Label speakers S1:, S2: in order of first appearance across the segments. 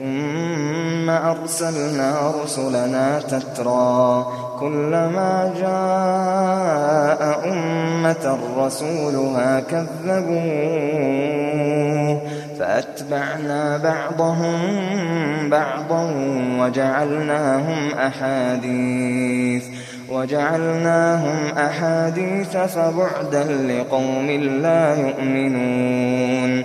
S1: ثم أرسلنا رسلنا تترى كلما جاء أمة رسولها كذبوه فأتبعنا بعضهم بعضا وجعلناهم أحاديث وجعلناهم أحاديث فبعدا لقوم لا يؤمنون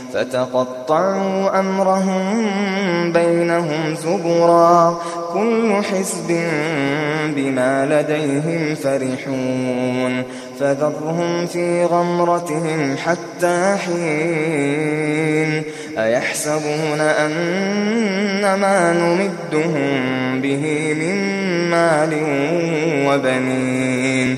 S1: فتقطعوا أمرهم بينهم زبرا. كل حزب بما لديهم فرحون. فذرهم في غمرتهم حتى حين. أيحسبون أن ما نمدهم به من مال وبنين.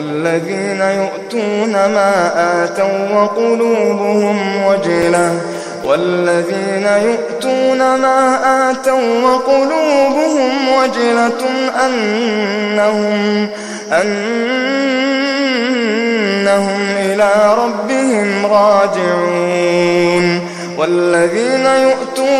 S1: والذين يؤتون ما آتوا وقلوبهم وجلة. والذين يؤتون ما آتوا وقلوبهم وجلة أنهم أنهم إلى ربهم راجعون. والذين يؤتون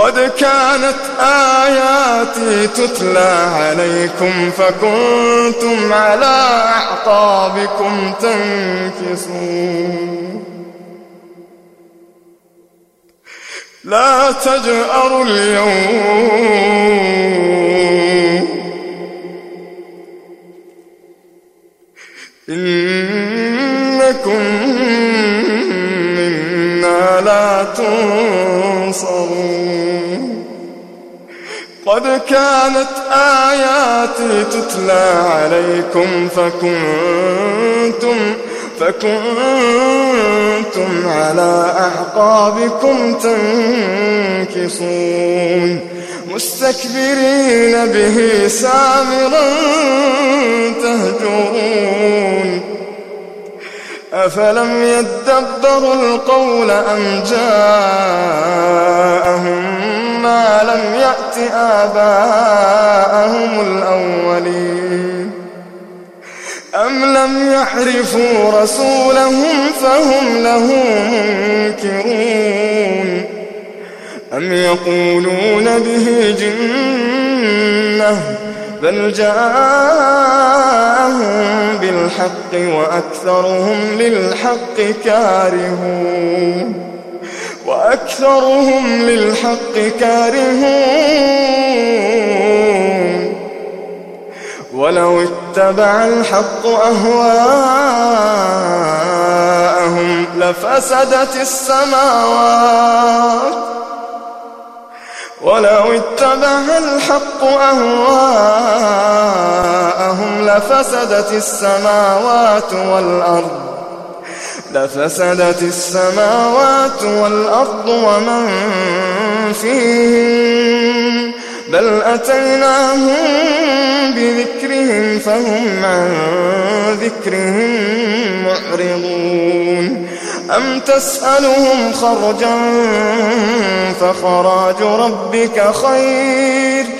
S1: قد كانت آياتي تتلى عليكم فكنتم على أعقابكم تنكسون. لا تجأروا اليوم قد كانت آياتي تتلى عليكم فكنتم فكنتم على أعقابكم تنكصون. مستكبرين به سامرا تهجرون. أفلم يدبروا القول أم جاءهم ما لم يأت آباءهم الأولين. أم لم يعرفوا رسولهم فهم له منكرون. أم يقولون به جنة بل جاءهم بالحق وأكثرهم للحق كارهون. وأكثرهم للحق كارهون. ولو اتبع الحق أهواءهم لفسدت السماوات. ولو اتبع الحق أهواءهم لفسدت السماوات والأرض. لفسدت السماوات والأرض ومن فيهم بل أتيناهم بذكرهم فهم عن ذكرهم معرضون. أم تسألهم خرجا فخراج ربك خير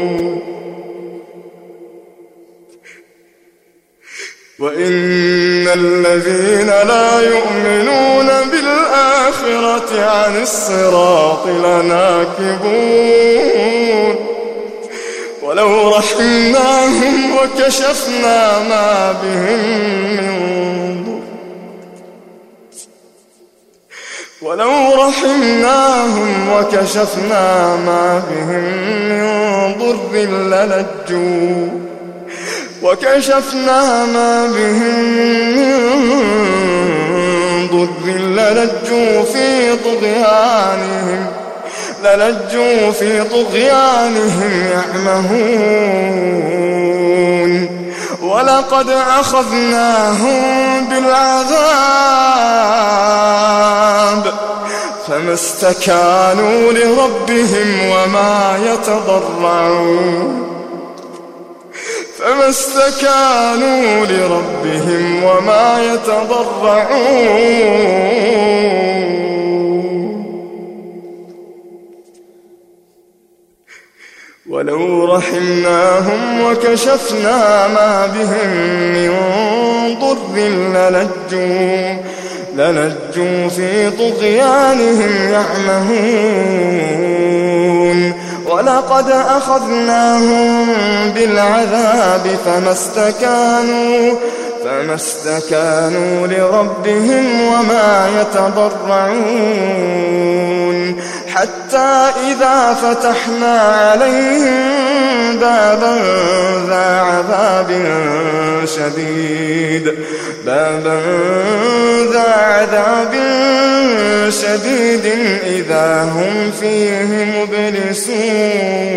S1: وإن الذين لا يؤمنون بالآخرة عن الصراط لناكبون. ولو رحمناهم وكشفنا ما بهم من ضر. ولو رحمناهم وكشفنا ما بهم من ضر للجوا وكشفنا ما بهم من ضر للجوا في طغيانهم للجوا في طغيانهم يعمهون. ولقد أخذناهم بالعذاب فما استكانوا لربهم وما يتضرعون. فما استكانوا لربهم وما يتضرعون. ولو رحمناهم وكشفنا ما بهم من ضر للجوا للجوا في طغيانهم يعمهون. ولقد أخذناهم بالعذاب فما استكانوا فما استكانوا لربهم وما يتضرعون. حتى إذا فتحنا عليهم بابا ذا عذاب شديد. بابا ذا عذاب شديد إذا هم فيه مبلسون.